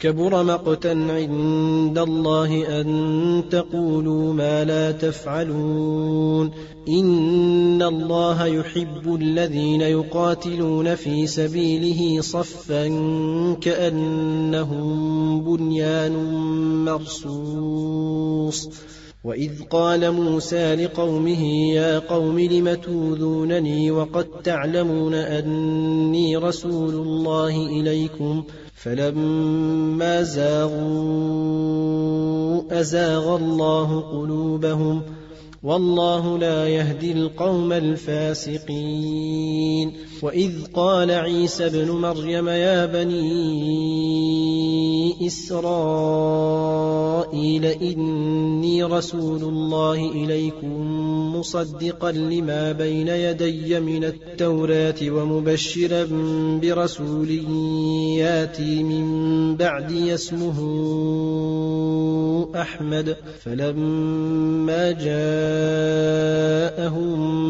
كبر مقتا عند الله أن تقولوا ما لا تفعلون. إن الله يحب الذين يقاتلون في سبيله صفا كأنهم بنيان مرصوص. وإذ قال موسى لقومه يا قوم لم توذونني وقد تعلمون أني رسول الله إليكم فلما زاغوا أزاغ الله قلوبهم والله لا يهدي القوم الفاسقين. وإذ قال عيسى ابن مريم يا بني اسرائيل إني رسول الله إليكم مصدقا لما بين يدي من التوراة ومبشرا برسول ياتي من بعدي اسمه أحمد فلما جاء جاءهم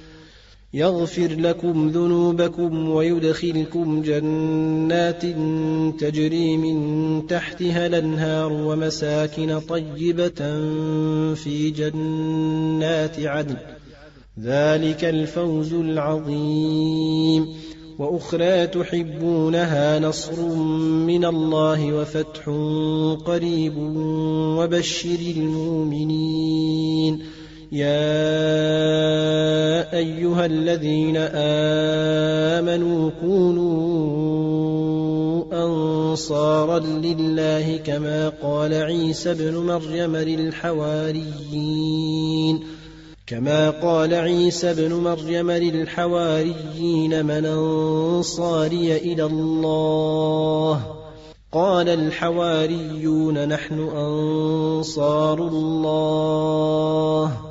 يغفر لكم ذنوبكم ويدخلكم جنات تجري من تحتها الأنهار ومساكن طيبة في جنات عدن. ذلك الفوز العظيم. وأخرى تحبونها نصر من الله وفتح قريب وبشر المؤمنين. يا أيها الذين آمنوا كونوا أنصارا لله كما قال عيسى ابن مريم للحواريين. كما قال عيسى ابن مريم للحواريين من أنصاري إلى الله. قال الحواريون نحن أنصار الله.